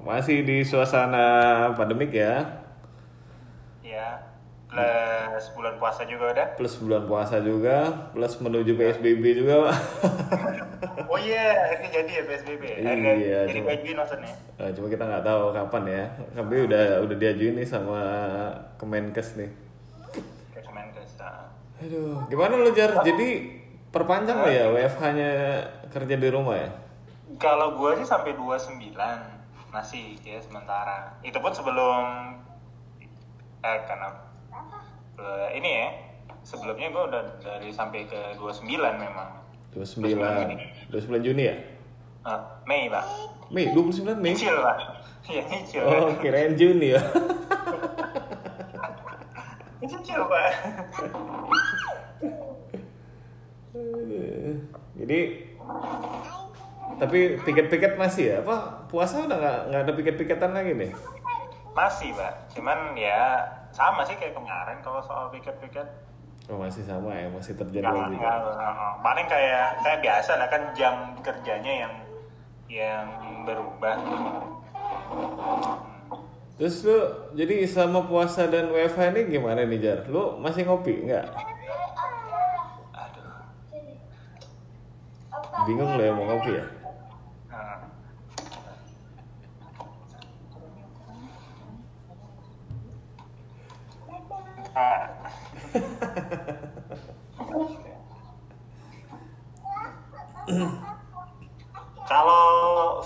Masih di suasana pandemik ya, Ya, plus bulan puasa juga udah. plus bulan puasa juga, plus menuju PSBB juga, Pak. Oh iya, ini jadi ya PSBB. Harga Iya, jadi cuma- baju maksudnya. Nah, cuma kita nggak tahu kapan ya. Tapi udah udah diajuin nih sama Kemenkes nih. Kemenkes. ah. Aduh, gimana lo Jar? Jadi perpanjang lah ya WFH-nya kerja di rumah ya? Kalau gua sih sampai 29 masih ya sementara. Itu pun sebelum eh karena eh, ini ya sebelumnya gua udah dari sampai ke 29 memang. 29 29 Juni ya? Ah, Mei pak. Mei, 29 Mei? Nyicil pak. Iya nyicil. Oh, kirain Juni ya. Nyicil pak. Jadi tapi piket-piket masih ya? Apa puasa udah nggak nggak ada piket-piketan lagi nih? Masih pak. Cuman ya sama sih kayak kemarin kalau soal piket-piket. Oh masih sama ya, masih terjadi juga. nggak, nggak. paling kayak kayak biasa lah kan jam kerjanya yang yang berubah. Terus lu jadi selama puasa dan WFH ini gimana nih Jar? Lu masih ngopi nggak? Aduh. Bingung lo ya mau ngopi ya? Nah. Ah. Kalau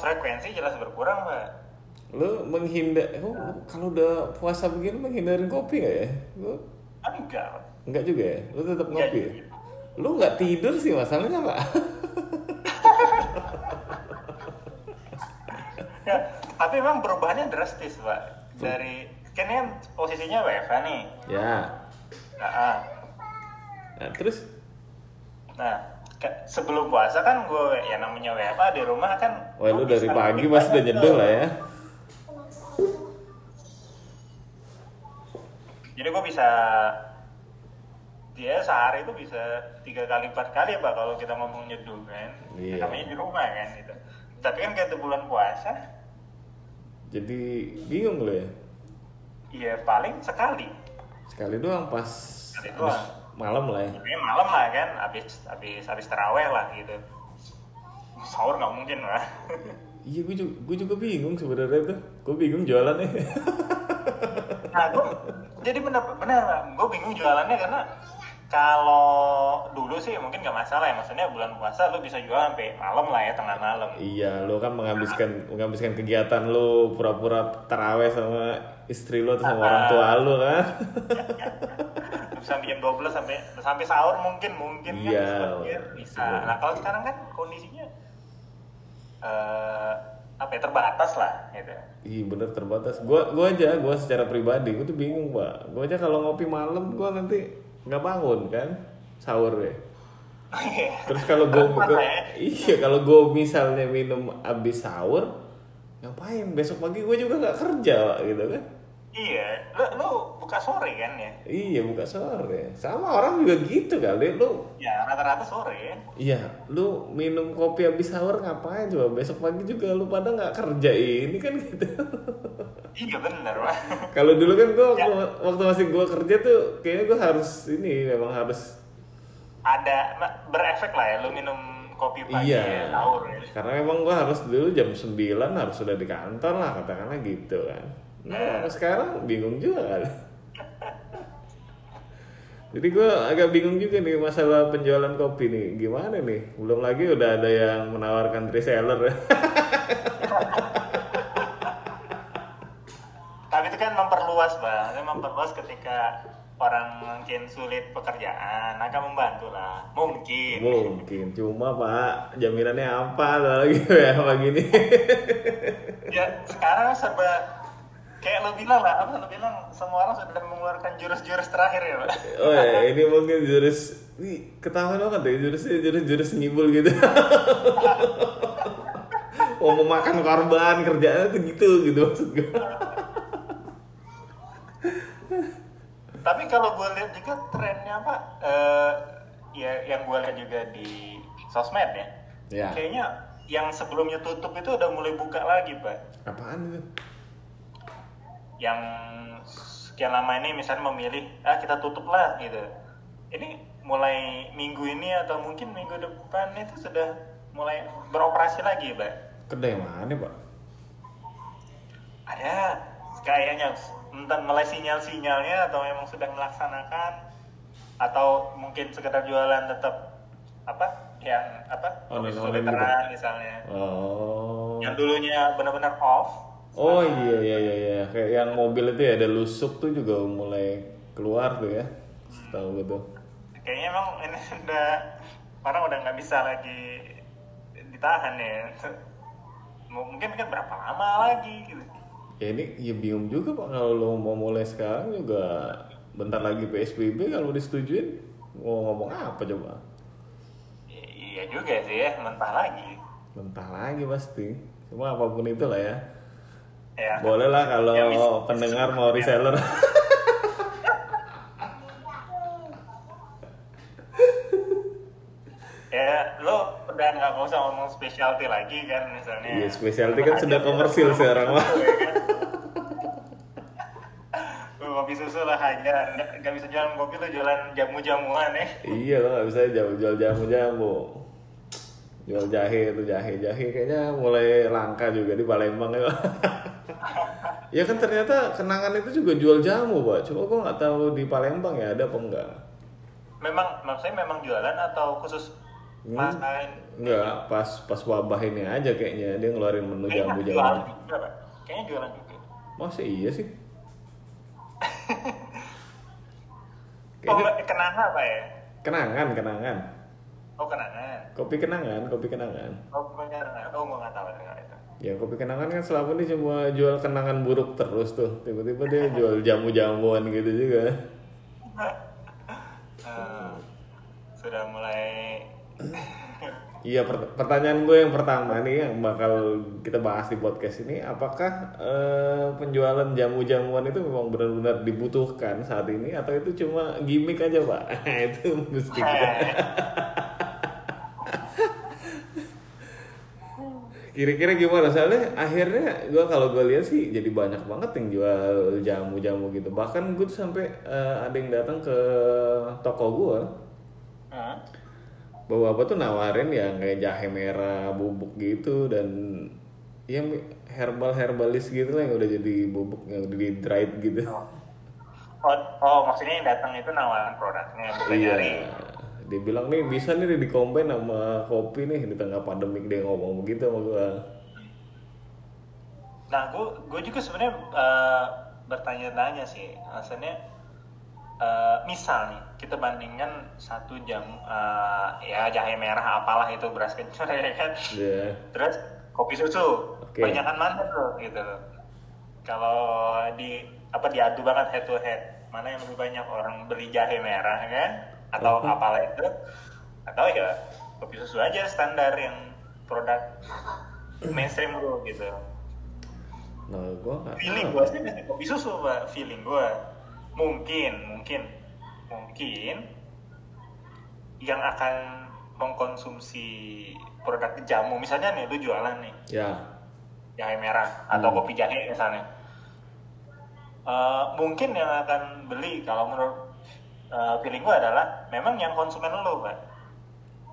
frekuensi jelas berkurang, Mbak. Lu menghindar, oh, kalau udah puasa begini menghindarin kopi nggak ya? Lu Enggak. Pak. nggak juga ya? Lu tetap ngopi ya? juga. Lu nggak tidur sih masalahnya pak? Ya, tapi memang perubahannya drastis, Pak. Dari kan ini kan posisinya WFH nih. ya. Nah, ah. Nah, terus nah sebelum puasa kan gue ya namanya WFH di rumah kan. Wah lu dari pagi pasti udah tuh. lah ya. Jadi gue bisa dia sehari itu bisa tiga kali empat kali pak kalau kita ngomong nyeduh kan. Iya. Namanya di rumah kan gitu. Tapi kan kayak bulan puasa, Jadi bingung lo ya. Iya paling sekali. Sekali doang pas Sekali doang. malam lah ya. Ini malam lah kan, habis habis habis teraweh lah gitu. Sahur nggak mungkin lah. Iya gue juga, gue juga bingung sebenarnya tuh. Gue bingung jualannya. nah gue jadi bener bener gue bingung jualannya karena kalau dulu sih mungkin nggak masalah ya maksudnya bulan puasa lu bisa jual sampai malam lah ya tengah malam iya, lo kan menghabiskan menghabiskan kegiatan lo pura-pura taraweh sama istri lo atau sama Ah. orang tua lo kan. sampai jam 12 sampai sampai sahur mungkin mungkin Iya. kan sebagian bisa nah kalau sekarang kan kondisinya eh apa ya terbatas lah gitu Iya bener terbatas. Gua gua aja, gua secara pribadi, gua tuh bingung pak. Gua aja kalau ngopi malam, gua nanti nggak bangun kan, sahur ya. Terus kalau gue Terbatas ya. iya kalau gue misalnya minum abis sahur, ngapain? Besok pagi gue juga nggak kerja Pak, gitu kan? Iya lu, lu buka sore kan ya Iya buka sore. Sama orang juga gitu kali. Lu ya rata-rata sore iya, lu minum kopi abis sahur ngapain coba? Besok pagi juga lu pada nggak kerja ini kan gitu. iya bener pak kalau dulu kan gue Ya. waktu, masih gue kerja tuh kayaknya gue harus ini memang harus ada berefek lah ya lu minum kopi pagi iya. ya, sahur ya. Karena memang gue harus dulu jam 9 harus sudah di kantor lah katakanlah gitu kan. Nah sekarang bingung juga kan. Jadi gue agak bingung juga nih masalah penjualan kopi nih. Gimana nih? Belum lagi udah ada yang menawarkan reseller. Tapi itu kan memperluas bang, itu memperluas ketika orang mungkin sulit pekerjaan, akan membantu lah, mungkin. Mungkin cuma pak jaminannya apa lagi ya begini. Ya sekarang serba kayak lo bilang lah, apa lo bilang semua orang sudah mengeluarkan jurus-jurus terakhir ya pak. Oh ya ini mungkin jurus Wih, ketahuan banget deh jurusnya jurus-jurus ngibul gitu. Mau memakan korban kerjaannya tuh gitu gitu maksud gue. Tapi kalau gue lihat juga trennya pak, eh, ya yang gue lihat juga di sosmed ya, Ya. kayaknya yang sebelumnya tutup itu udah mulai buka lagi pak Apaan itu? Yang sekian lama ini misalnya memilih ah kita tutup lah gitu ini mulai minggu ini atau mungkin minggu depan itu sudah mulai beroperasi lagi pak Kedai mana, Pak? ada kayaknya entah mulai sinyal-sinyalnya atau memang sudah melaksanakan atau mungkin sekedar jualan tetap apa yang apa Online- kopi online veteran misalnya Oh. yang dulunya benar-benar off Oh iya iya iya iya kayak yang mobil itu ya ada lusuk tuh juga mulai keluar tuh ya. Tahu gitu. kayaknya emang ini udah orang udah nggak bisa lagi ditahan ya mungkin kan berapa lama lagi gitu Ya ini ya bingung juga Pak kalau lo mau mulai sekarang juga bentar lagi PSBB kalau disetujuin mau ngomong apa coba? I- iya juga sih ya mentah lagi Mentah lagi pasti. Cuma apa pun itulah ya. Ya Boleh lah kalau Ya, pendengar mau reseller. ya lo udah nggak usah ngomong specialty lagi kan misalnya Iya, specialty kan sudah komersil sekarang, Pak. Lo kopi susu lah aja nggak bisa jualan kopi lo jualan jamu-jamuan ya Iya lo nggak bisa jual jual jamu jamu. Jual jahe itu jahe jahe kayaknya mulai langka juga di Palembang ya. ya kan ternyata kenangan itu juga jual jamu pak. Cuma gua nggak tahu di Palembang ya ada apa enggak. memang maksudnya memang jualan atau khusus Hmm. masain Enggak, pas pas wabah ini aja kayaknya dia ngeluarin menu Kayaknya jamu jualan jamu. juga pak kayaknya jualan juga Masa iya sih? oh Kayaknya kenangan apa ya kenangan kenangan. oh kenangan Kopi kenangan, kopi kenangan. oh kenangan oh gua nggak tahu dengar itu Ya kopi kenangan kan selama ini cuma jual kenangan buruk terus tuh. Tiba-tiba dia jual jamu-jamuan gitu juga. Eh, sudah mulai Iya per- pertanyaan gue yang pertama nih yang bakal kita bahas di podcast ini apakah eh, penjualan jamu-jamuan itu memang benar-benar dibutuhkan saat ini atau itu cuma gimmick aja pak? itu mesti kita. Kira-kira gimana? Soalnya akhirnya gue kalau gue lihat sih jadi banyak banget yang jual jamu-jamu gitu. Bahkan gue tuh sampai eh, ada yang datang ke toko gue Hah? bawa apa tuh nawarin yang kayak jahe merah bubuk gitu dan ya herbal herbalis gitu lah yang udah jadi bubuk yang udah di dried gitu oh. oh oh maksudnya yang datang itu nawaran produknya bukan iya nyari dia bilang nih bisa nih di combine sama kopi nih. Di tengah pandemik dia ngomong begitu sama gua. Nah, gue gue juga sebenarnya eh, bertanya-tanya sih, alasannya eh, misal nih kita bandingkan satu jam eh, ya jahe merah apalah itu beras kencur ya kan, ya terus kopi susu, Oke. banyakan mana tuh gitu. Kalau di apa diadu banget head to head, mana yang lebih banyak orang beli jahe merah kan, atau Mhm. apalah itu, atau ya kopi susu aja standar yang produk mainstream dulu gitu. Nah gua nggak feeling gue sih mesti kopi susu pak. Feeling gue mungkin mungkin. Mungkin yang akan mengkonsumsi produk jamu. Misalnya nih lu jualan nih. Ya. Jahe merah atau Hmm. kopi jahe misalnya. Eh, mungkin yang akan beli kalau menurut eh, feeling gue adalah memang yang konsumen lo pak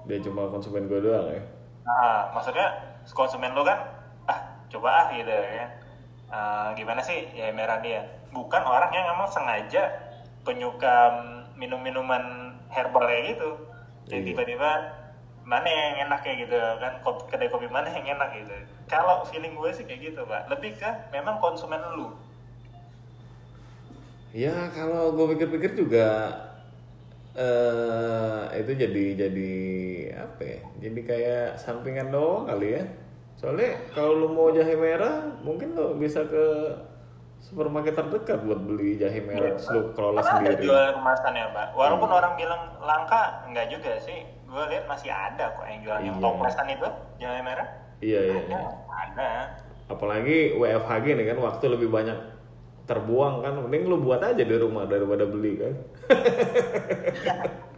dia cuma konsumen gua doang ya Nah, maksudnya konsumen lo kan, ah coba ah gitu ya. Eh, gimana sih ya merah dia? Bukan orang yang memang sengaja penyuka mm, minum-minuman herbal kayak gitu. Jadi Iya. tiba-tiba mana yang enak kayak gitu kan kopi, kedai kopi mana yang enak gitu. Kalau feeling gue sih kayak gitu pak. Lebih ke memang konsumen lu. Ya kalau gue pikir-pikir juga eh itu jadi jadi apa ya? Jadi kayak sampingan doang kali ya. Soalnya kalau lu mau jahe merah, mungkin lo bisa ke supermarket terdekat buat beli jahe merah terus lu kelola Kan ada sendiri. jual kemasan ya pak. Walaupun Iya. orang bilang langka, enggak juga sih. Gue lihat masih ada kok yang jual yang Iya. toplesan itu jahe merah. Iya iya. Ada, iya. ada. Apalagi WFH nih kan waktu lebih banyak terbuang kan, mending lu buat aja di rumah daripada beli kan.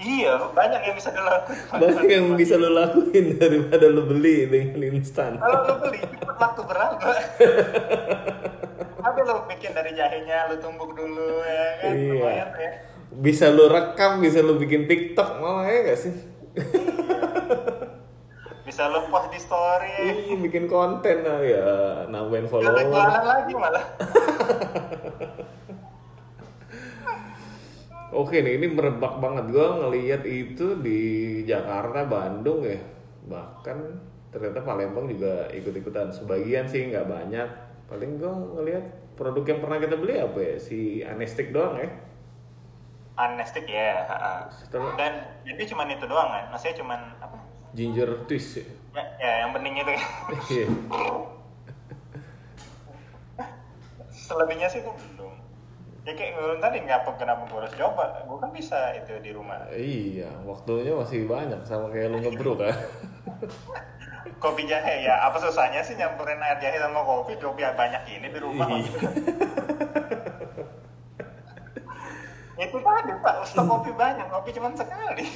iya banyak yang bisa dilakukan banyak yang bisa lo lakuin daripada lo beli dengan instan. Kalau lo beli waktu berapa? Apa lo bikin dari jahenya lo tumbuk dulu ya kan? Iya. lumayan ya. Bisa lo rekam bisa lo bikin tiktok malah ya gak sih? Bisa lo post di story. Ih, bikin konten lah ya nambahin follower. jualan lagi malah Oke nih, ini merebak banget. Gue ngeliat itu di Jakarta, Bandung ya. Bahkan ternyata Palembang juga ikut-ikutan. Sebagian sih nggak banyak. Paling gue ngeliat produk yang pernah kita beli apa ya? Si Anestik doang ya. Anestik ya. Setelah dan jadi cuman itu doang kan maksudnya cuman apa ginger twist ya. ya, ya yang bening itu kan Iya. selebihnya sih gue belum. Ya kayak gue tadi ngapa kenapa gue harus coba? Gue kan bisa itu di rumah. Iya, waktunya masih banyak sama kayak lu ngebruk kan. kopi jahe ya. Apa susahnya sih nyampurin air jahe sama kopi? Kopi banyak ini di rumah. Iya. itu tadi pak. Stok kopi banyak kopi cuma sekali.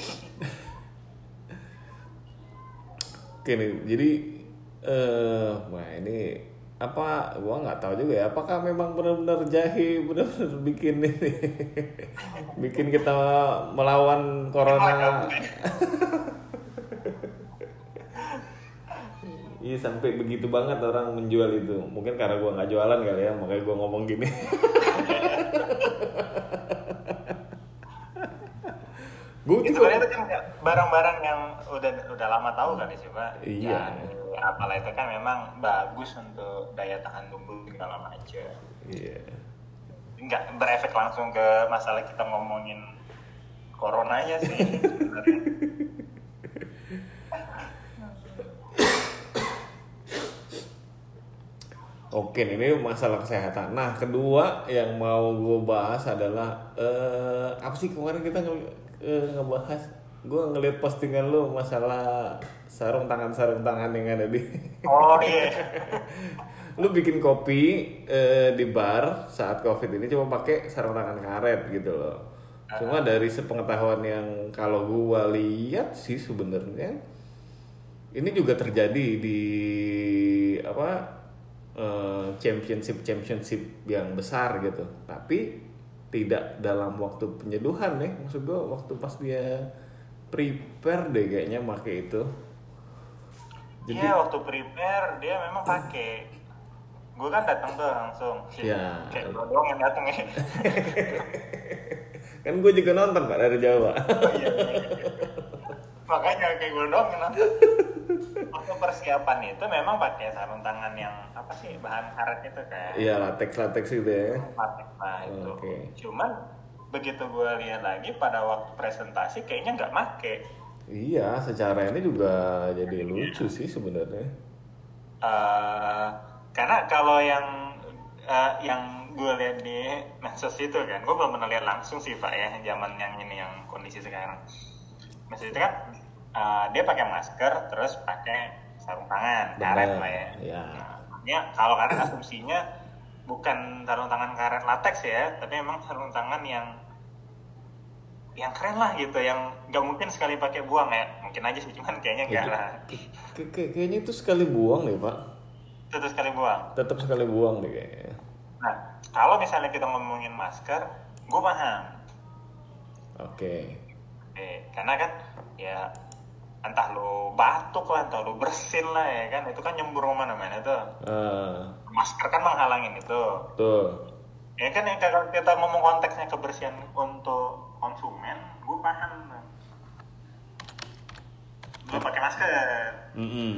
Oke nih, jadi eh wah ini apa gua nggak tahu juga ya apakah memang benar-benar jahe benar-benar bikin ini? Bikin kita melawan corona? Iya sampai begitu banget orang menjual itu. Mungkin karena gua nggak jualan kali ya makanya gua ngomong gini. Gue itu kan barang-barang yang udah udah lama tahu kan sih pak? Iya. Ya, apalah itu kan memang bagus untuk daya tahan tubuh segala macam iya nggak berefek langsung ke masalah kita ngomongin coronanya sih sebenarnya. Oke, ini masalah kesehatan. Nah, kedua yang mau gue bahas adalah eh apa sih kemarin kita nge- eh, ngebahas? Gue ngeliat postingan lu masalah sarung tangan sarung tangan yang ada di. oh iya lu bikin kopi eh, di bar saat covid ini cuma pakai sarung tangan karet gitu loh. Cuma dari sepengetahuan yang kalau gua lihat sih sebenarnya ini juga terjadi di apa eh, championship championship yang besar gitu tapi tidak dalam waktu penyeduhan nih maksud gua waktu pas dia prepare deh kayaknya make itu. Jadi- iya waktu prepare dia memang pakai gue kan datang tuh langsung. Iya. kayak gue doang yang datang ya. Kan gue juga nonton pak dari Jawa. Iya, makanya kayak gue doang yang nonton. Waktu persiapan itu memang pakai sarung tangan yang apa sih bahan karet itu kan iya latex latex gitu ya. Patek nah itu. Oke. cuman begitu gue lihat lagi pada waktu presentasi kayaknya nggak make. Iya secara ini juga jadi lucu sih sebenarnya. Eh, karena kalau yang eh, yang gue lihat di medsos itu kan gue belum pernah lihat langsung sih pak ya zaman yang ini yang kondisi sekarang. Medsos itu kan eh, dia pakai masker terus pakai sarung tangan karet lah ya. ya. Nah, makanya kalau karet asumsinya bukan sarung tangan karet latex ya tapi memang sarung tangan yang yang keren lah gitu yang nggak mungkin sekali pakai buang ya. Mungkin aja sih cuman kayaknya enggak lah. Kay- kay- kayaknya itu sekali buang deh pak. Tuh sekali buang? Tetap sekali buang deh kayaknya. Nah, kalau misalnya kita ngomongin masker, gue paham. oke. Eh, karena kan ya entah lo batuk lah, entah lo bersin lah ya kan, itu kan nyembur ke mana-mana tuh. ah. Masker kan menghalangin itu. tuh Ya kan ya kalau kita ngomong konteksnya kebersihan untuk konsumen, gue paham. Lo pakai masker. Mm-mm.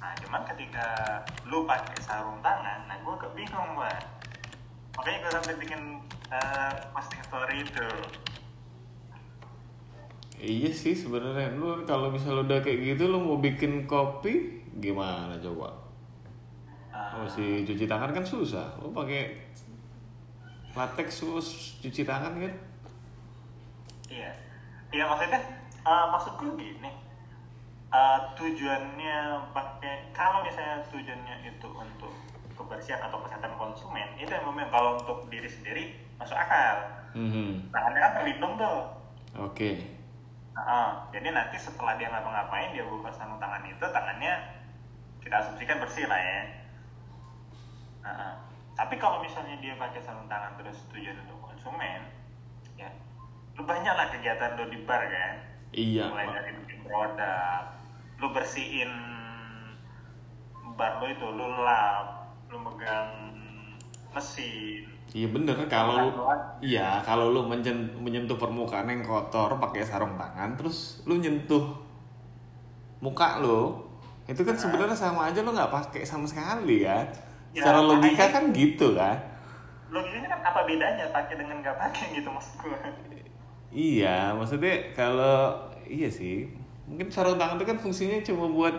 Nah, cuman ketika lu pakai sarung tangan, nah gue agak bingung, Mbak. Makanya gue sampai bikin eh, posting story itu. iya sih sebenarnya lu kalau misalnya udah kayak gitu lu mau bikin kopi gimana coba Ah, masih cuci tangan kan susah lu pakai latex terus cuci tangan kan iya. Iya maksudnya, eh, maksudku gini. eh, tujuannya pakai kalau misalnya tujuannya itu untuk kebersihan atau kesehatan konsumen itu yang memang kalau untuk diri sendiri masuk akal Mhm. tangannya kan terlindung tuh oke Nah, jadi nanti setelah dia ngapa-ngapain dia buka sarung tangan itu tangannya kita asumsikan bersih lah ya. Nah, tapi kalau misalnya dia pakai sarung tangan terus tujuan untuk konsumen, lu banyak lah kegiatan lu di bar kan. Iya. Mulai dari bikin produk, lu bersihin bar lu itu, lu lap, lu megang mesin, Iya bener kalau iya kalau lu menyen- menyentuh permukaan yang kotor pakai sarung tangan terus lu nyentuh muka lu itu kan sebenarnya sama aja lu nggak pakai sama sekali kan Ya, secara logika kan gitu kan? logikanya kan apa bedanya pakai dengan nggak pakai gitu maksud gue iya maksudnya kalau iya sih. Mungkin sarung tangan itu kan fungsinya cuma buat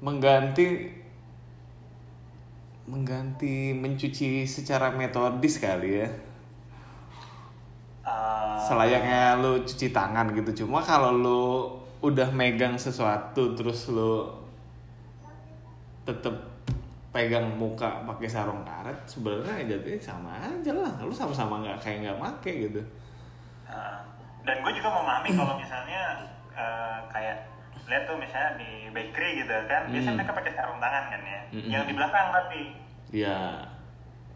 mengganti mengganti mencuci secara metodis kali ya. Eh, selayaknya lu cuci tangan gitu. Cuma kalau lu udah megang sesuatu terus lu tetep pegang muka pakai sarung karet sebenarnya jadinya sama aja lah. Lu sama-sama nggak kayak nggak make gitu. Dan gue juga memahami kalau misalnya eh, kayak lihat tuh misalnya di bakery gitu kan biasanya Hmm. mereka pakai sarung tangan kan ya? Mm-mm. yang di belakang tapi ya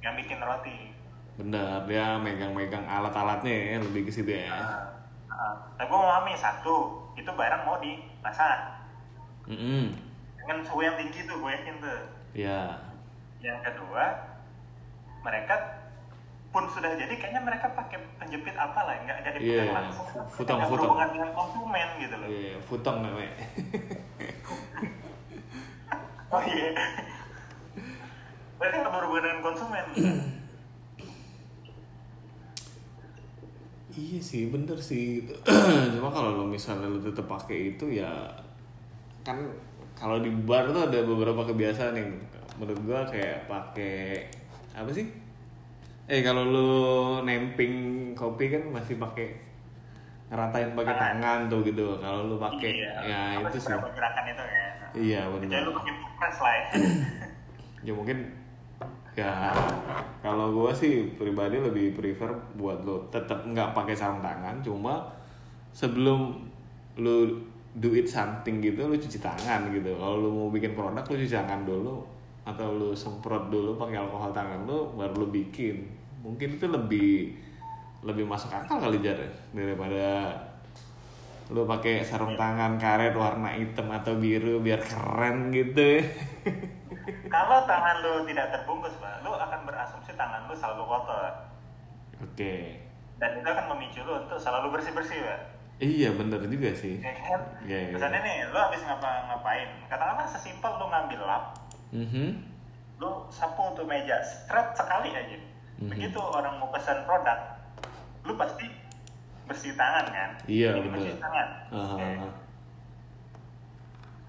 yang bikin roti. Bener dia megang-megang alat-alatnya ya lebih ke situ ya. Nah, nah, tapi gue memahami satu itu barang mau dimasak Mm-mm. dengan suhu yang tinggi tuh gue yakin tuh ya yang kedua mereka pun sudah jadi kayaknya mereka pakai penjepit apa lah nggak jadi Iya, langsung. futong, Nggak futong. berhubungan dengan konsumen gitu loh. Iya, futong namanya oh iya. Mereka nggak berhubungan dengan konsumen. Iya sih, bener sih. Cuma kalau lo misalnya lo tetap pakai itu ya kan kalau di bar tuh ada beberapa kebiasaan yang menurut gua kayak pakai apa sih? Eh kalau lo nemping kopi kan masih pakai ngeratain pakai Tangan. tuh gitu. Kalau lo pakai iya. ya itu sih. gerakan itu ya Iya jadi benar. lu pakai press lah ya ya mungkin ya kalau gua sih pribadi lebih prefer buat lo tetap nggak pakai sarung tangan cuma sebelum lo do it something gitu lo cuci tangan gitu. Kalau lo mau bikin produk lo cuci tangan dulu. Atau lo semprot dulu pakai alkohol tangan lo baru lo bikin. Mungkin itu lebih lebih masuk akal kali jar ya, daripada lo pakai sarung tangan karet warna hitam atau biru biar keren gitu. Kalau tangan lu tidak terbungkus pak lu akan berasumsi tangan lu selalu kotor. Oke. dan itu akan memicu lu untuk selalu bersih bersih pak Iya bener juga sih. ya kan Iya, iya. misalnya nih lu habis ngapa ngapain katakanlah sesimpel lu ngambil lap Mhm. lu sapu tuh meja stret sekali aja Mhm. begitu orang mau pesan produk lu pasti bersih tangan kan Iya, Ini bener. bersih tangan Aha, Oke. aha.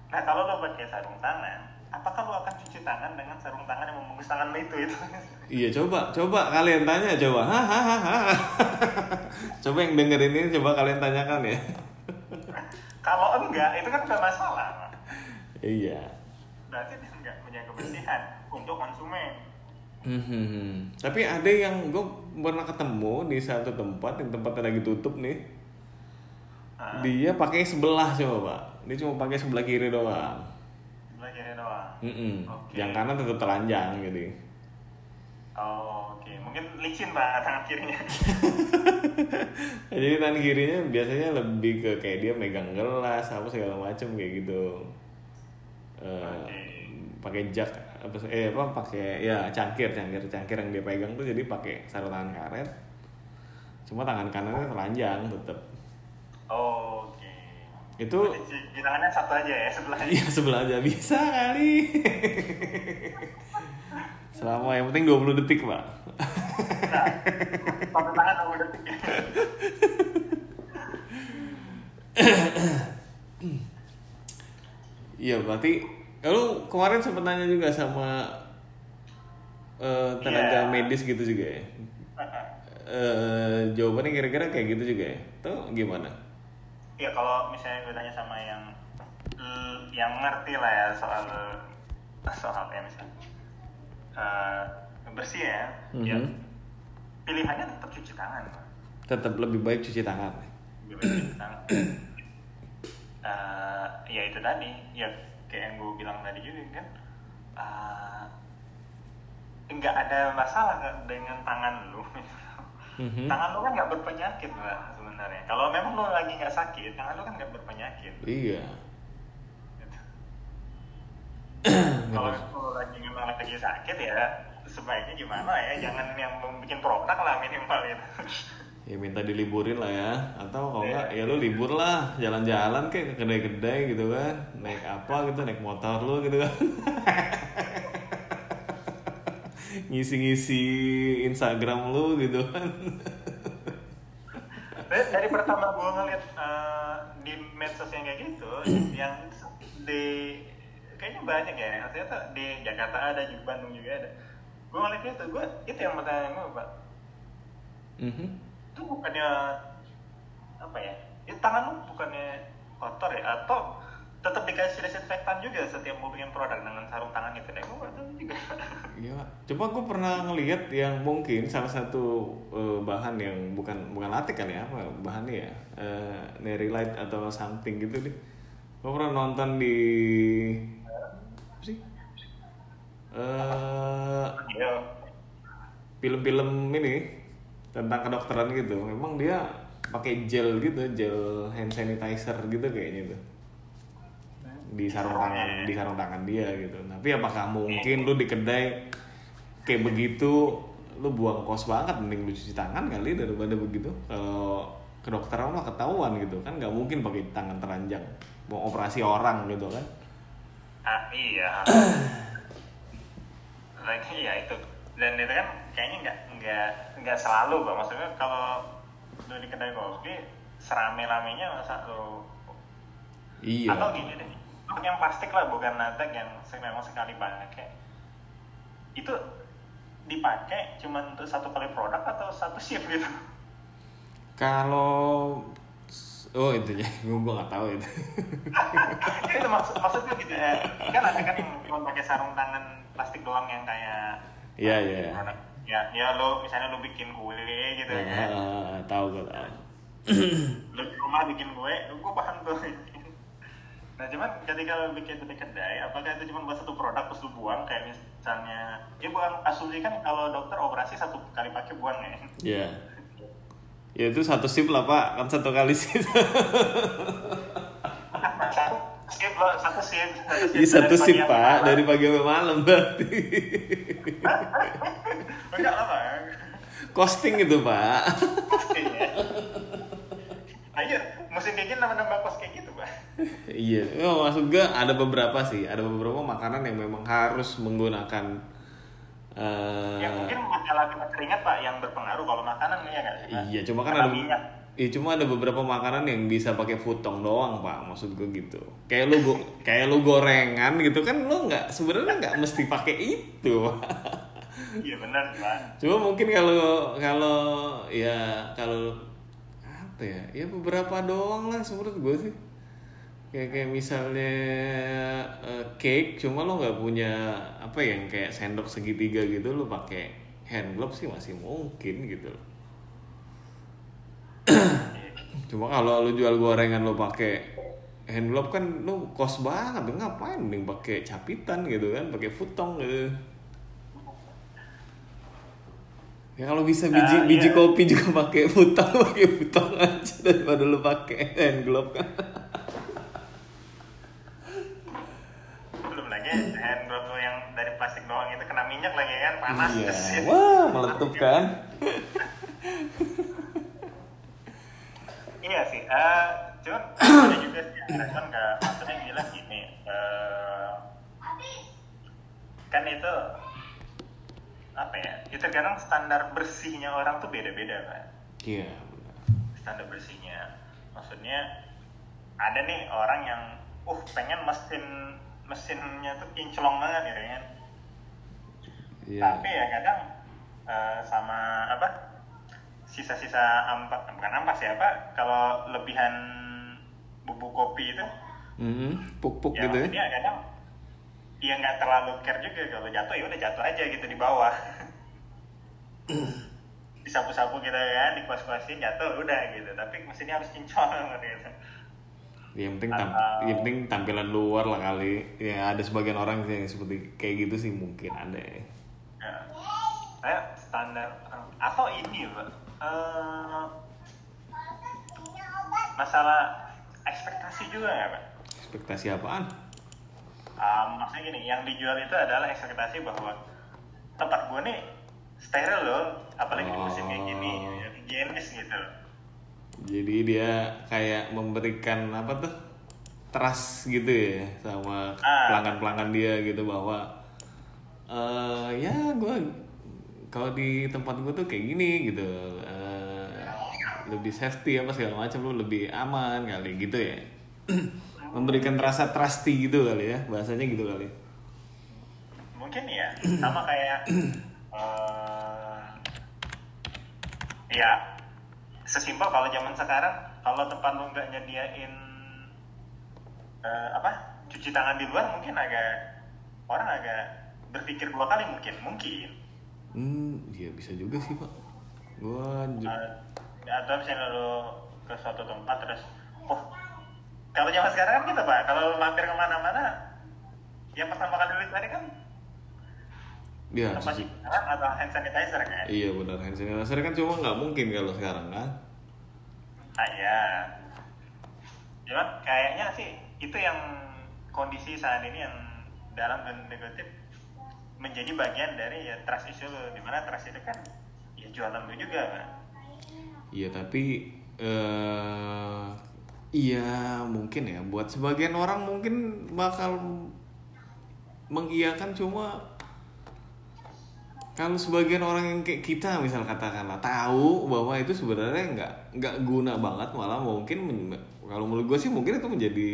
nah kalau lu pakai sarung tangan apakah lu akan cuci tangan dengan sarung tangan yang membungkus tangan lu itu itu Iya coba, coba kalian tanya coba. Hahaha. coba yang dengerin ini coba kalian tanyakan ya. kalau enggak itu kan udah masalah iya. berarti dia enggak punya kebersihan untuk konsumen Mhm. Tapi ada yang gue pernah ketemu di satu tempat yang tempatnya lagi tutup nih. nah, Dia pakai sebelah coba pak. Dia cuma pakai sebelah kiri doang. Kiri doang Mhm. Oke. Yang kanan tetap telanjang gitu. oh oke mungkin licin pak tangan kirinya Jadi tangan kirinya biasanya lebih ke kayak dia megang gelas apa segala macem kayak gitu. Eh, Oke. pakai jak apa eh apa pakai ya cangkir cangkir cangkir yang dia pegang tuh jadi pakai sarung tangan karet. Cuma tangan kanannya telanjang tetap. oh, Itu tangannya satu aja ya sebelahnya iya sebelah aja bisa kali. Selama yang penting 20 detik, Pak. Nah, satu tangan sama detik Iya berarti lu kemarin sempet nanya juga sama eh, tenaga Iya. medis gitu juga ya. Eh, jawabannya kira-kira kayak gitu juga ya. Tuh gimana? Ya kalau misalnya gue tanya sama yang yang ngerti lah ya soal soal ya misalnya eh, bersih ya, ya Mhm. pilihannya tetap cuci tangan. Tetap lebih baik cuci tangan. gue tentang uh, ya itu tadi ya kayak yang gue bilang tadi juga kan uh, nggak ada masalah dengan tangan lu Mhm. tangan lu kan nggak berpenyakit lah sebenarnya. Kalau memang lu lagi nggak sakit tangan lu kan nggak berpenyakit. Iya. gitu. kalau lu lagi memang lagi sakit ya sebaiknya gimana ya? Jangan yang bikin produk lah minimal gitu. Ya minta diliburin lah ya. Atau kalau enggak ya lu libur lah. Jalan-jalan kayak ke kedai-kedai gitu kan. Naik apa gitu, naik motor lu gitu kan Ngisi-ngisi Instagram lu gitu kan. Dari, pertama gue ngeliat eh, di medsos yang kayak gitu yang di kayaknya banyak ya ternyata di Jakarta ada di Bandung juga ada. Gue ngeliat itu gue itu yang pertanyaan gue pak. Mhm. itu bukannya apa ya itu tangan lu bukannya kotor ya? Atau tetap dikasih desinfektan juga setiap mau bikin produk dengan sarung tangan itu deh gue juga Iya, coba gue pernah ngeliat yang mungkin salah satu eh, bahan yang bukan bukan latex kan ya apa bahannya ya uh, Nerilite atau something gitu deh. Gue pernah nonton di apa sih? Eh, Iya. film-film ini tentang kedokteran gitu. Memang dia pakai gel gitu, gel hand sanitizer gitu kayaknya tuh di sarung tangan di sarung tangan dia gitu. Tapi apakah mungkin lu di kedai kayak begitu lu buang kos banget mending lu cuci tangan kali daripada begitu. Kalau ke dokter mah ketahuan gitu kan nggak mungkin pakai tangan teranjang mau operasi orang gitu kan. ah iya lagi ya itu dan itu kan kayaknya nggak nggak nggak selalu bang maksudnya kalau lu di kedai kopi serame-ramenya masa lu Iya. atau gini deh yang plastik lah bukan latex yang memang sekali pakai. Itu dipakai cuma untuk satu kali produk atau satu shift gitu? Kalau oh itu ya, gue gue nggak tahu itu. itu maksud maksudnya gitu ya. Kan ada kan yang cuma pakai sarung tangan plastik doang yang kayak Iya iya. produk. Ya ya lo misalnya lo bikin kue gitu ya. Ah, tahu gue tahu. lo di rumah bikin kue gue paham tuh nah cuman ketika lo bikin di kedai apakah itu cuma buat satu produk terus lo buang kayak misalnya ya buang asumsi kan kalau dokter operasi satu kali pakai buang ya Iya. Ya itu satu sip lah pak, kan satu kali sip. satu sip lo satu sip Iya satu sip pagi pak, sampai dari pagi sampai malam berarti. enggak lah bang Costing itu pak. Iya. ayo musim kayak gini nambah-nambah kos kayak gitu bang iya, oh, maksud gue ada beberapa sih, ada beberapa makanan yang memang harus menggunakan. eh, ya mungkin masalah keringat pak yang berpengaruh kalau makanan ya Pak? Iya, cuma kan Karena ada minyak Iya, cuma ada beberapa makanan yang bisa pakai futong doang, Pak. Maksud gue gitu. Kayak lu go- kayak lu gorengan gitu kan lu nggak sebenarnya nggak mesti pakai itu. iya benar pak Cuma mungkin kalau kalau ya kalau apa ya? Ya beberapa doang lah menurut gue sih. Kayak kayak misalnya eh, cake, cuma lo nggak punya apa ya, yang kayak sendok segitiga gitu, lo pakai hand glove sih masih mungkin gitu loh. Cuma kalau lu jual gorengan lu pakai hand glove kan lu kos banget, ngapain mending pakai capitan gitu kan, pakai futong gitu. Ya kalau bisa biji Ah, biji iya. kopi juga pakai futong, pakai futong aja daripada lu pakai hand glove kan. belum lagi hand glove lo yang dari plastik doang itu kena minyak lagi kan panas Iya. Shit. Wah, meletup kan. iya sih eh cuman ada juga sih respon ke maksudnya bilang gini eh, kan itu apa ya itu kadang standar bersihnya orang tuh beda-beda kan Iya, benar. standar bersihnya maksudnya ada nih orang yang uh pengen mesin mesinnya tuh kinclong banget ya kan Iya. tapi ya kadang eh, sama apa sisa-sisa ampas bukan ampas ya apa kalau lebihan bubuk kopi itu Mhm, puk-puk ya gitu ya. kadang dia nggak terlalu care juga kalau jatuh ya udah jatuh aja gitu di bawah disapu-sapu gitu kan dikuas-kuasin jatuh udah gitu tapi mesinnya harus cincong gitu yang penting tam yang penting tampilan luar lah kali ya ada sebagian orang sih yang seperti kayak gitu sih mungkin ada ya. Ya. kayak standar atau ini pak Eh, masalah ekspektasi juga ya pak ekspektasi apaan Um, maksudnya gini, yang dijual itu adalah ekspektasi bahwa tempat gue nih steril loh, apalagi di musim kayak gini, Oh. higienis gitu. loh. jadi dia kayak memberikan apa tuh trust gitu ya sama Ah. pelanggan-pelanggan dia gitu bahwa eh ya gue kalau di tempat gue tuh kayak gini gitu. Eh, lebih safety apa segala macam lu lebih aman kali gitu ya. Memberikan rasa trusty gitu kali ya bahasanya gitu kali. Mungkin ya, sama kayak eh, ya sesimpel kalau zaman sekarang kalau tempat lu nggak nyediain eh, apa cuci tangan di luar mungkin agak orang agak berpikir dua kali mungkin mungkin. Hmm iya bisa juga sih pak. Gua Uh, atau misalnya lo ke suatu tempat terus oh kalau zaman sekarang kan gitu pak. Kalau mampir ke mana-mana yang pertama kali lo tadi kan ya tempat cuci- tangan atau hand sanitizer kan? Iya benar hand sanitizer kan cuma nggak mungkin kalau sekarang kan. ah ya cuman kayaknya sih itu yang kondisi saat ini yang dalam dan negatif menjadi bagian dari ya trust issue lo di mana trust itu kan ya jualan lo juga kan? Iya tapi eh iya mungkin ya buat sebagian orang mungkin bakal mengiyakan cuma kalau sebagian orang yang kayak kita misal katakanlah tahu bahwa itu sebenarnya nggak nggak guna banget malah mungkin kalau menurut gue sih mungkin itu menjadi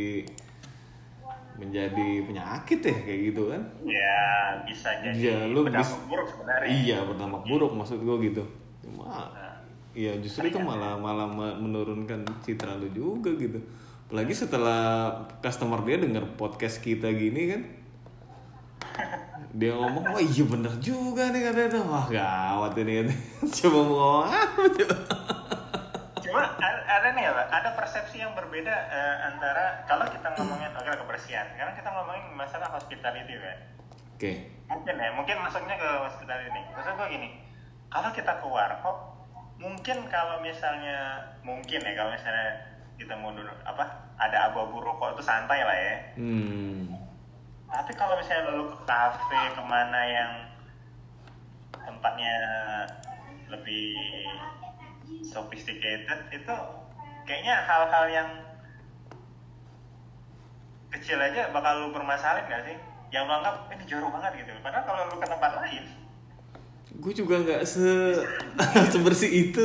menjadi penyakit ya kayak gitu kan ya bisa jadi Iya, lu berdampak bis- buruk sebenarnya Iya berdampak buruk maksud gue gitu. Cuma Nah, Iya justru itu malah malah me- menurunkan citra lu juga gitu. Apalagi setelah customer dia denger podcast kita gini kan. Dia ngomong, wah iya bener juga nih katanya. Wah gawat ini. Coba mau ngomong apa coba? Ada, persepsi yang berbeda eh, antara kalau kita ngomongin oke kebersihan, sekarang kita ngomongin masalah hospitality, Pak. Oke. Mungkin ya, mungkin masuknya ke hospitality nih. Maksud gue gini, kalau kita ke warkop, mungkin kalau misalnya mungkin ya kalau misalnya kita mau duduk apa ada abu-abu rokok itu santai lah ya. Hmm. Tapi kalau misalnya lu ke kafe ke mana yang tempatnya lebih sophisticated itu kayaknya hal-hal yang kecil aja bakal lu permasalahin gak sih? Yang lu anggap ini jorok banget gitu. Padahal kalau lu ke tempat lain, Gue juga nggak se sebersih itu.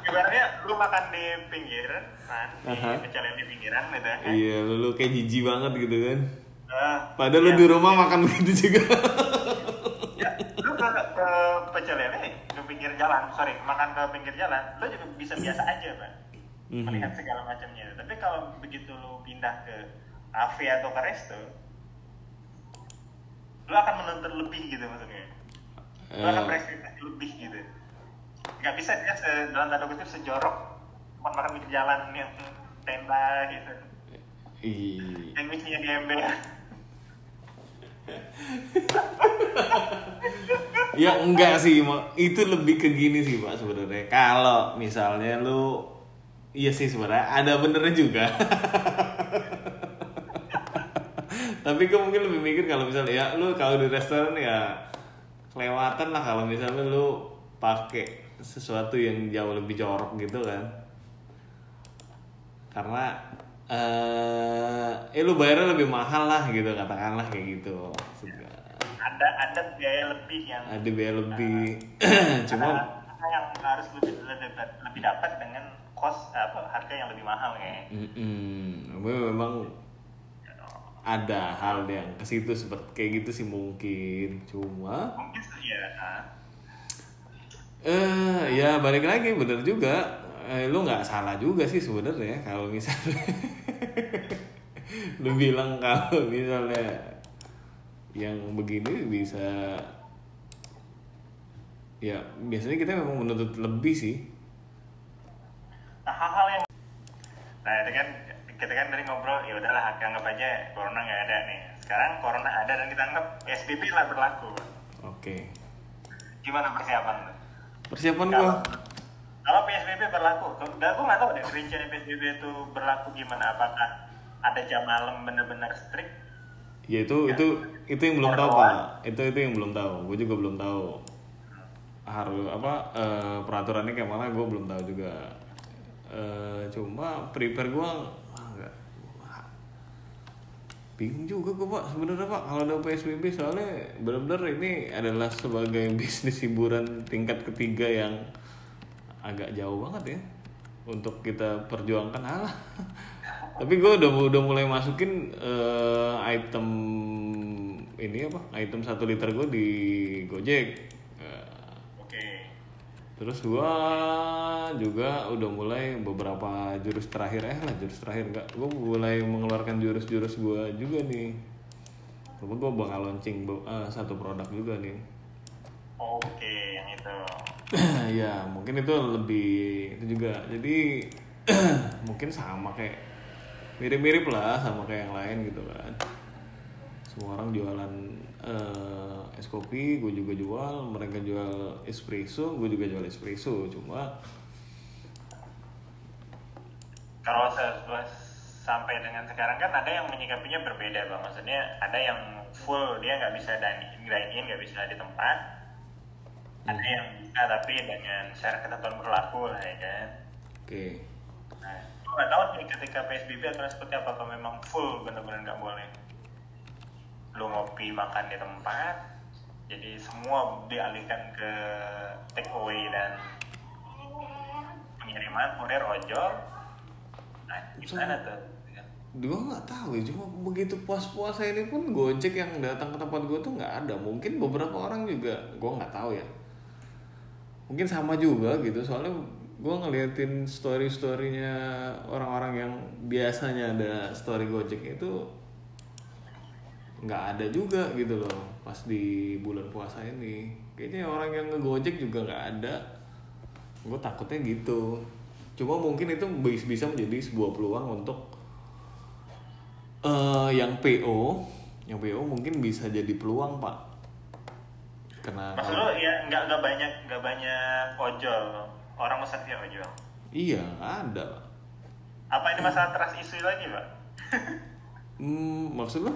ibaratnya lu makan di pinggiran, kan, di pecel di pinggiran gitu kan. iya, lu, lu kayak jijik banget gitu kan. Eh, Padahal lu ya. di rumah makan begitu juga. ke, ke pecel lele ke pinggir jalan sorry makan ke pinggir jalan lu juga bisa biasa aja pak Mhm. melihat segala macamnya tapi kalau begitu lu pindah ke kafe atau ke resto lu akan menuntut lebih gitu maksudnya lu akan Eh. berekspektasi lebih gitu nggak bisa dia se, dalam tanda kutip sejorok tempat makan pinggir jalan yang tenda gitu Iya. yang misinya di ember Ya enggak sih, itu lebih ke gini sih Pak sebenarnya. Kalau misalnya lu iya sih sebenarnya ada benernya juga. Tapi gue mungkin lebih mikir kalau misalnya ya lu kalau di restoran ya kelewatan lah kalau misalnya lu pakai sesuatu yang jauh lebih jorok gitu kan. Karena eh eh lu bayarnya lebih mahal lah gitu katakanlah kayak gitu. Maksudnya, ada ada biaya lebih yang ada biaya lebih cuma Ada yang harus lebih lebih, lebih dapat dengan cost apa harga yang lebih mahal ya. mm memang ada hal yang ke situ seperti kayak gitu sih mungkin cuma Mungkin sih ya. eh ya balik lagi bener juga eh, lu nggak salah juga sih sebenarnya kalau misalnya lu bilang kalau misalnya yang begini bisa ya biasanya kita memang menuntut lebih sih. Nah hal-hal yang nah itu kan kita kan tadi ngobrol ya udahlah anggap aja corona nggak ada nih. Sekarang corona ada dan kita anggap PSBB lah berlaku. Oke. Gimana persiapan persiapan gua Kalau PSBB berlaku, gue gue nggak tahu deh rincian PSBB itu berlaku gimana. Apakah ada jam malam bener-bener strict? ya itu itu itu yang belum tahu pak. Itu itu yang belum tahu. Gue juga belum tahu. Harus apa eh, peraturannya kayak mana gue belum tahu juga. Eh, cuma prepare gue ah, nggak. Bingung juga gue pak sebenarnya pak kalau ada psbb soalnya benar-benar ini adalah sebagai bisnis hiburan tingkat ketiga yang agak jauh banget ya untuk kita perjuangkan. Alah. Tapi gue udah udah mulai masukin eh, item ini apa item satu liter gue di Gojek. Eh, Oke. terus gua juga udah mulai beberapa jurus terakhir. Eh lah jurus terakhir enggak gua mulai mengeluarkan jurus-jurus gua juga nih. Coba gua bakal launching eh, satu produk juga nih. Oke, yang itu. Ya mungkin itu lebih itu juga jadi mungkin sama kayak mirip-mirip lah sama kayak yang lain gitu kan semua orang jualan eh, es kopi gue juga jual mereka jual espresso gue juga jual espresso cuma Kalau sampai dengan sekarang kan ada yang menyikapinya berbeda bang. Maksudnya ada yang full dia nggak bisa dine in, dine in nggak bisa di tempat. Ada yang bisa tapi dengan syarat ketentuan berlaku lah ya kan. oke Nah, gue nggak tahu nih ketika PSBB akan seperti apa kalau memang full bener-bener nggak boleh. Lu ngopi makan di tempat, jadi semua dialihkan ke take away dan pengiriman kurir ojol. Nah, gimana tuh? gue nggak tahu ya cuma begitu puas-puasa ini pun gojek yang datang ke tempat gue tuh nggak ada mungkin beberapa orang juga gue nggak tahu ya mungkin sama juga gitu soalnya gue ngeliatin story storynya orang-orang yang biasanya ada story gojek itu nggak ada juga gitu loh pas di bulan puasa ini. Kayaknya orang yang ngegojek juga nggak ada. Gue takutnya gitu. Cuma mungkin itu bis- bisa menjadi sebuah peluang untuk eh yang PO yang PO mungkin bisa jadi peluang pak karena Maksud lu ya nggak nggak banyak nggak banyak ojol orang pesan via ojol. iya ada Pak. Apa ini masalah trust isu lagi pak? hmm, maksud lo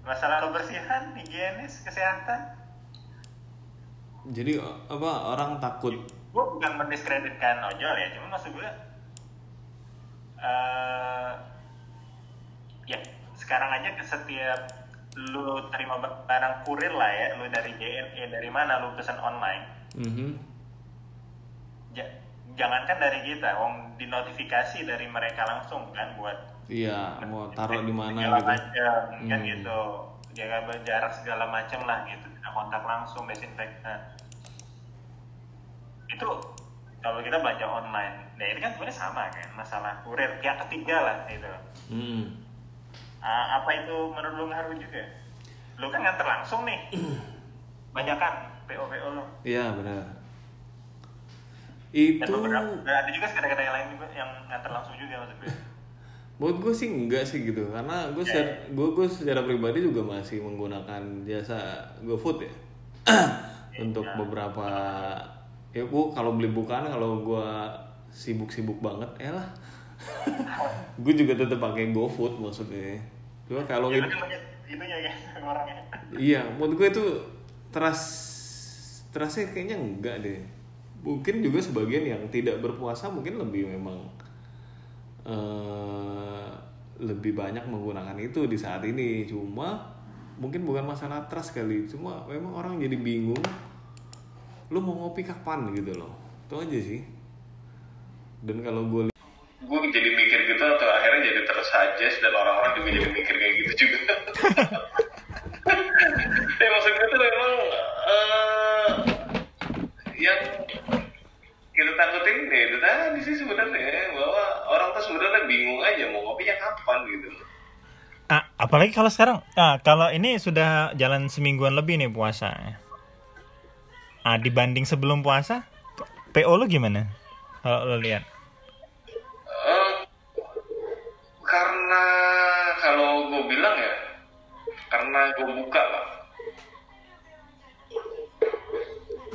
Masalah kebersihan, higienis, kesehatan? jadi apa orang takut gue bukan mendiskreditkan ojol ya cuma maksud gue eh ya sekarang aja ke setiap lu terima barang kurir lah ya lu dari JNE dari mana lu pesan online Mhm. ja- jangankan dari kita wong dinotifikasi dari mereka langsung kan buat iya mau taruh di mana gitu macam kan Hmm. gitu jaga jarak segala macam lah gitu tidak kontak langsung desinfektan itu kalau kita belanja online nah ini kan sebenarnya sama kan masalah kurir pihak ketiga lah itu Hmm. Ah, apa itu menurut lu ngaruh juga lu kan nganter langsung nih. Banyak kan PO PO lu. Iya benar. Dan itu beberapa dan ada juga kedai-kedai lain juga yang nganter langsung juga maksud gue buat gue sih enggak sih gitu karena gue Ya, secara, gue gue secara pribadi juga masih menggunakan jasa GoFood ya. Untuk Ya. beberapa ya gue kalau beli bukaan kalau gue sibuk-sibuk banget ya lah gue juga tetap pakai GoFood maksudnya. Cuma kalau ya, itu orangnya. Iya menurut gue itu teras terasnya kayaknya enggak deh. Mungkin juga sebagian yang tidak berpuasa mungkin lebih memang eh, lebih banyak menggunakan itu di saat ini. Cuma mungkin bukan masalah trust kali cuma memang orang jadi bingung lu mau ngopi kapan? gitu loh. Itu aja sih. Dan kalau gue jadi mikir gitu atau akhirnya jadi tersuggest dan orang-orang juga jadi mikir kayak gitu juga ya maksud gue tuh memang eh, yang kita takutin ya itu tadi sih sebenarnya bahwa orang tuh sebenarnya bingung aja mau ngopinya kapan gitu Ah, apalagi kalau sekarang, ah, kalau ini sudah jalan semingguan lebih nih puasa. ah, dibanding sebelum puasa, PO lu gimana? Kalau lo lihat. Karena kalau gue bilang ya, karena gue buka pak.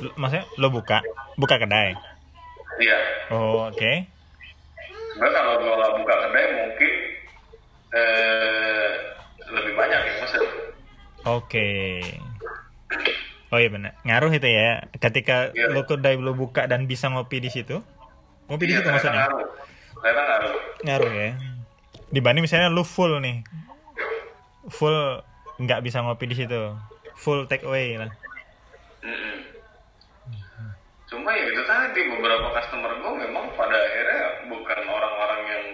Lu- Maksudnya lo buka, buka kedai. Iya. Oh, oke. Sebenarnya kalau gue nggak buka kedai mungkin eh, lebih banyak yang pesen. Oke. Oh iya benar. Ngaruh itu ya. Ketika Iya. lo kedai lo buka dan bisa ngopi di situ. Ngopi di Iya, situ maksudnya. Ngaruh. Ternyata ngaruh. Ngaruh ya. Dibanding misalnya lu full nih. Full nggak bisa ngopi di situ. Full take away lah. Mm-mm. Cuma ya itu tadi beberapa customer gue memang pada akhirnya bukan orang-orang yang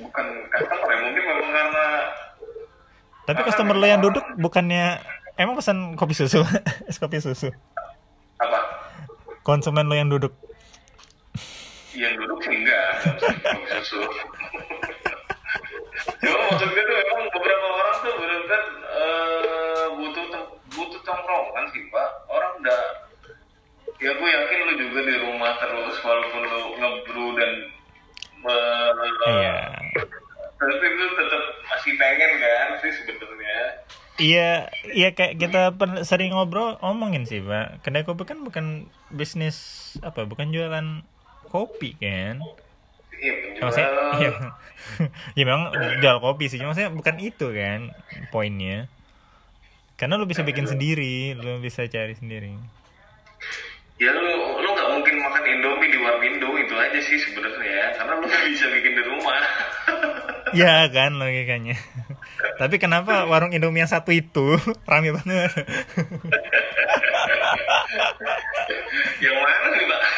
bukan customer ya mungkin memang karena Tapi Karena customer lo yang duduk bukannya emang pesan kopi susu? Es kopi susu. apa Konsumen lo yang duduk. Yang duduk sih enggak. Kopi susu cuma maksud gue tuh memang beberapa orang tuh benar-benar eh, butuh butuh tongkrongan sih pak. Orang udah ya gue yakin lu juga di rumah terus walaupun lu ngebrew dan tapi lu tetap masih pengen kan sih sebenarnya. Iya, iya kayak kita sering ngobrol omongin sih, Pak. Kedai kopi kan bukan bisnis apa, bukan jualan kopi kan? iya Maksudnya, penjual iya. ya memang jual kopi sih, cuma maksudnya bukan itu kan poinnya. Karena lu bisa bikin sendiri, lu bisa cari sendiri. ya lu lu nggak mungkin makan indomie di warmindo itu aja sih sebenarnya karena lu nggak bisa bikin di rumah Ya kan logikanya. Tapi kenapa warung Indomie yang satu itu rame banget?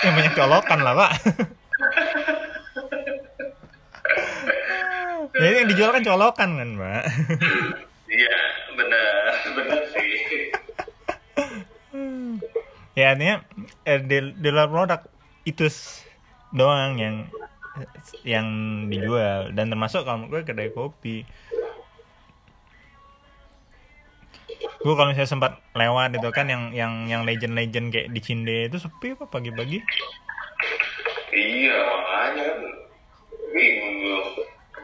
Yang banyak colokan lah, Pak. ya yang dijual kan colokan kan, Pak. iya benar benar sih ya artinya eh, di, di luar produk itu doang yang yang dijual dan termasuk kalau menurut gue kedai kopi gue kalau misalnya sempat lewat itu kan yang yang yang legend-legend kayak di Cinde itu sepi apa pagi-pagi? Iya makanya kan. Bingung gue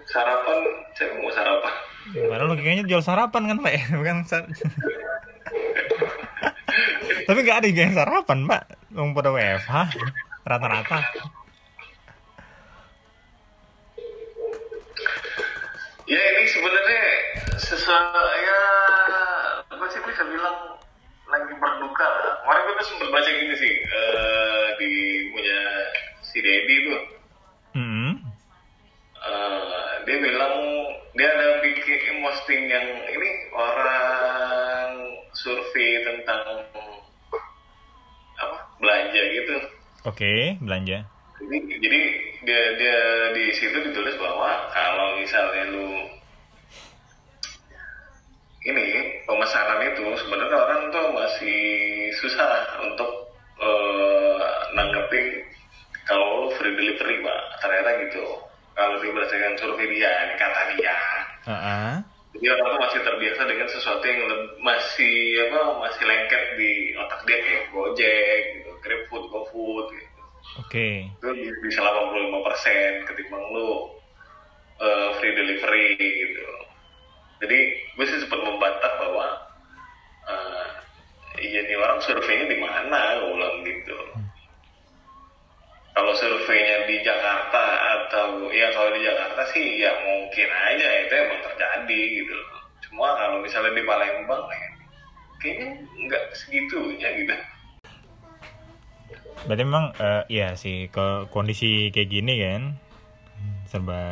sarapan saya mau sarapan. Padahal logikanya jual sarapan kan pak ya? Bukan sar- tapi nggak ada yang sarapan pak. Wong pada WFH rata-rata. Ya ini sebenarnya sesuatu ya bisa bilang lagi berduka kemarin gue tuh sempat baca gini sih eh, di punya si Dedi tuh Hmm. Eh, dia bilang dia ada bikin posting yang ini orang survei tentang apa belanja gitu Oke, belanja. jadi, jadi dia dia di situ ditulis bahwa kalau misalnya lu ini pemesanan itu sebenarnya orang tuh masih susah untuk eh, nanggepin kalau free delivery pak ternyata gitu kalau dia berdasarkan survei dia ini kata dia Heeh. jadi orang tuh masih terbiasa dengan sesuatu yang masih apa masih lengket di otak dia kayak Gojek gitu, GrabFood, GoFood gitu Oke. itu bisa 85% ketimbang lu eh, free delivery gitu. Jadi gue sih sempat membantah bahwa eh iya nih orang surveinya di mana gue bilang gitu. Kalau surveinya di Jakarta atau ya kalau di Jakarta sih ya mungkin aja itu emang terjadi gitu. Cuma kalau misalnya di Palembang ya kayaknya nggak segitunya gitu. Berarti memang eh, iya sih ke kondisi kayak gini kan serba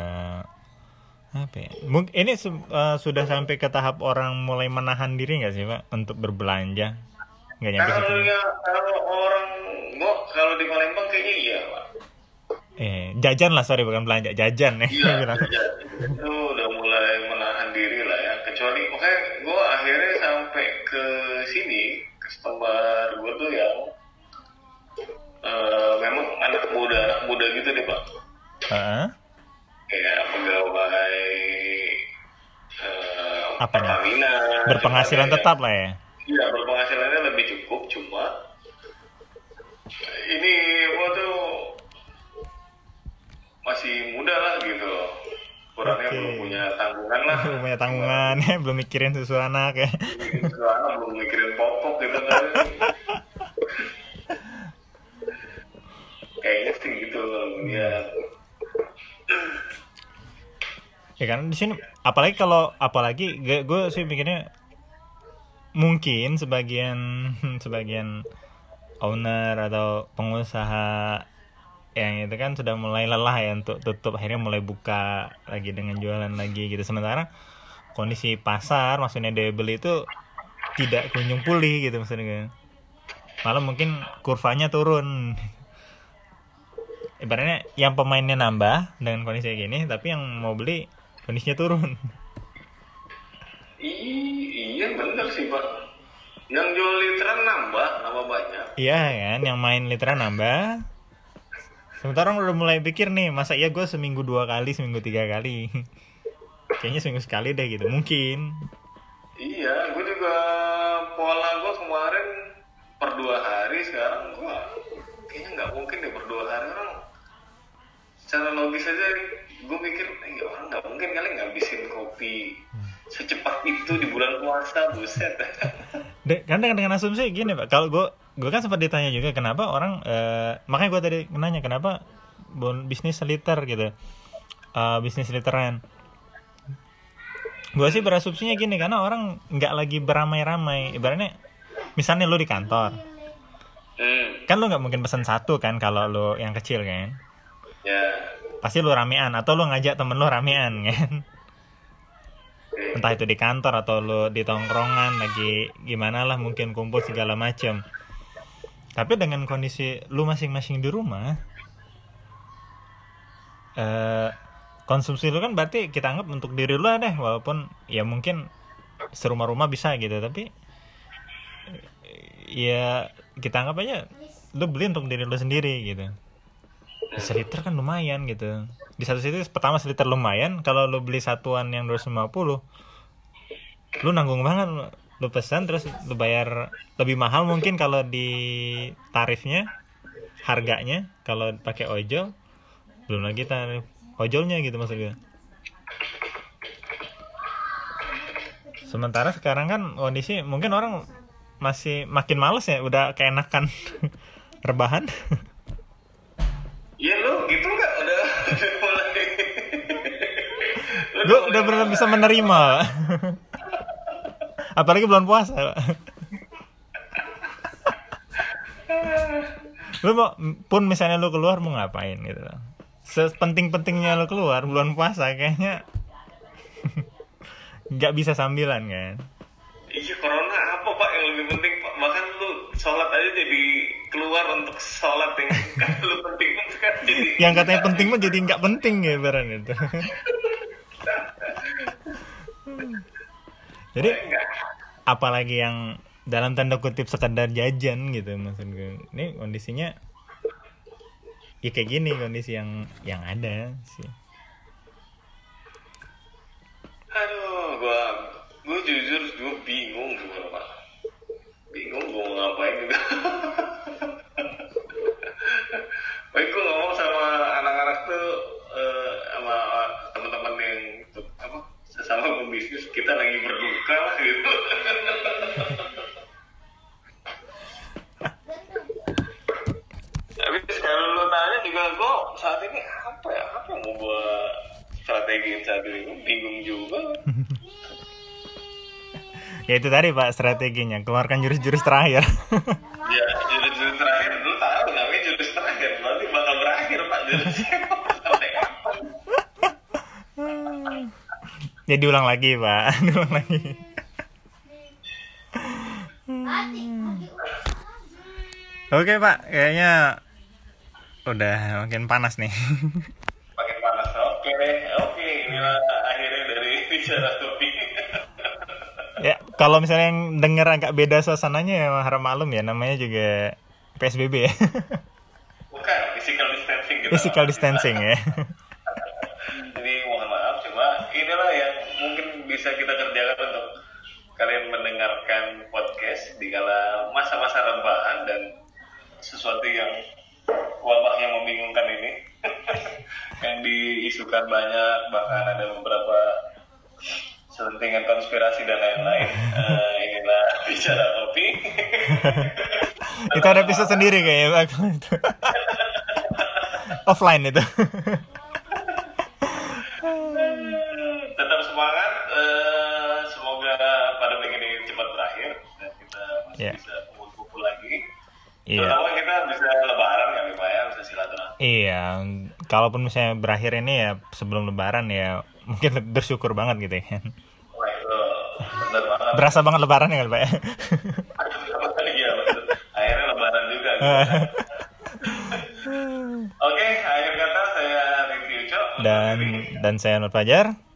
apa ya? Mungkin ini eh, sudah sampai ke tahap orang mulai menahan diri nggak sih pak untuk berbelanja? Nggak nyampe. Kalau ya kalau orang gua kalau di Palembang kayaknya iya pak. Eh jajan lah sorry bukan belanja jajan ya. Iya, itu udah mulai menahan diri lah ya. Kecuali makanya gue akhirnya sampai ke sini customer gue tuh yang eh, memang anak muda anak muda gitu deh pak. Heeh. Kayak pegawai eh, Apa nih? Pertamina. Berpenghasilan dia- tetap lah ya. Iya berpenghasilannya lebih cukup cuma ini apa tuh masih muda lah gitu. Kurangnya Oke. belum punya tanggungan lah. Belum punya tanggungan ya, belum mikirin susu anak ya. Soalnya belum mikirin popok gitu kan. Kayaknya sih gitu loh ya. Ya kan? Di sini apalagi kalau apalagi gue, sih mikirnya mungkin sebagian sebagian owner atau pengusaha yang itu kan sudah mulai lelah ya untuk tutup akhirnya mulai buka lagi dengan jualan lagi gitu. Sementara kondisi pasar maksudnya daya beli itu tidak kunjung pulih gitu maksudnya kan. malah mungkin kurvanya turun. Ibaratnya yang pemainnya nambah dengan kondisi kayak gini tapi yang mau beli kondisinya turun. I- iya bener sih pak. Yang jual literan nambah, nambah banyak. iya kan? Yang main literan nambah. Sementara orang udah mulai pikir nih masa iya gue seminggu dua kali seminggu tiga kali? Kayaknya seminggu sekali deh gitu. Mungkin. Iya, gue juga pola gue kemarin per dua hari sekarang gue kayaknya nggak mungkin deh per dua hari orang. Secara logis aja gue mikir eh, ya orang nggak mungkin kali ngabisin kopi secepat itu di bulan puasa buset. De- kan dengan, dengan asumsi gini pak. Kalau gue gue kan sempat ditanya juga kenapa orang eh, makanya gue tadi nanya kenapa bon- bisnis liter gitu Eh, bisnis literan? Gue sih berasumsinya gini karena orang nggak lagi beramai-ramai. Ibaratnya misalnya lu di kantor. Hmm, kan lu nggak mungkin pesan satu kan kalau lu yang kecil kan? Ya pasti lu ramean atau lu ngajak temen lu ramean kan? Entah itu di kantor atau lu di tongkrongan lagi gimana lah mungkin kumpul segala macam tapi dengan kondisi lu masing-masing di rumah eh konsumsi lu kan berarti kita anggap untuk diri lu deh walaupun ya mungkin serumah-rumah bisa gitu tapi ya kita anggap aja lu beli untuk diri lu sendiri gitu seliter kan lumayan gitu. Di satu sisi pertama seliter lumayan kalau lu beli satuan yang 250 lu nanggung banget lu, lu pesan terus lu bayar lebih mahal mungkin kalau di tarifnya harganya kalau pakai ojol belum lagi tarif ojolnya gitu maksud gue sementara sekarang kan kondisi mungkin orang masih makin males ya udah keenakan rebahan Iya lu gitu nggak? Udah udah mulai. Lu gue udah benar bisa menerima. Apalagi bulan puasa lu mau pun misalnya lu keluar mau ngapain gitu? Sepenting-pentingnya lu keluar bulan puasa kayaknya nggak bisa sambilan kan? Iya corona apa pak yang lebih penting? Pak bahkan lu sholat aja jadi keluar untuk sholat yang lu penting kan? Jadi yang katanya penting mah jadi nggak penting ya barang itu jadi enggak apalagi yang dalam tanda kutip sekedar jajan gitu maksud gue ini kondisinya ya kayak gini kondisi yang yang ada sih. Aduh gua gua jujur gua bingung gua pak. Bingung gua mau ngapain juga Baik gua ngomong sama anak-anak tuh eh, sama teman-teman yang apa sesama pembisnis kita lagi berduka lah gitu. Tapi kalau lu tanya juga gua saat ini apa ya apa yang mau gua strategiin saat ini? Bingung juga. Ya itu tadi pak strateginya. Keluarkan jurus-jurus terakhir. Ya jurus-jurus terakhir. Lu tahu namanya jurus terakhir ya diulang lagi pak. Diulang lagi. Oke pak. Kayaknya udah makin panas nih. Makin panas. Oke. Deh oke inilah akhirnya dari bicara topik. Ya kalau misalnya yang denger agak beda suasananya ya harap maklum ya. Namanya juga PSBB ya physical distancing ya. Jadi mohon maaf cuma inilah yang mungkin bisa kita kerjakan untuk kalian mendengar mendengarkan podcast di kala masa-masa rebahan dan sesuatu yang wabah yang membingungkan ini. Yang diisukan banyak bahkan ada beberapa selentingan konspirasi dan lain-lain. Uh, inilah bicara kopi itu ada episode sendiri kayaknya. offline itu tetap semangat uh, semoga pandemi ini cepat berakhir dan kita masih Yeah. bisa kumpul-kumpul lagi Iya. terutama kita bisa lebaran kan Pak ya bisa silaturahmi Iya, kalaupun misalnya berakhir ini ya sebelum lebaran ya mungkin bersyukur banget gitu ya. Wah itu bener banget Berasa banget lebaran ya Pak ya? Iya. Akhirnya lebaran juga. gitu. Dan dan saya Nur Fajar.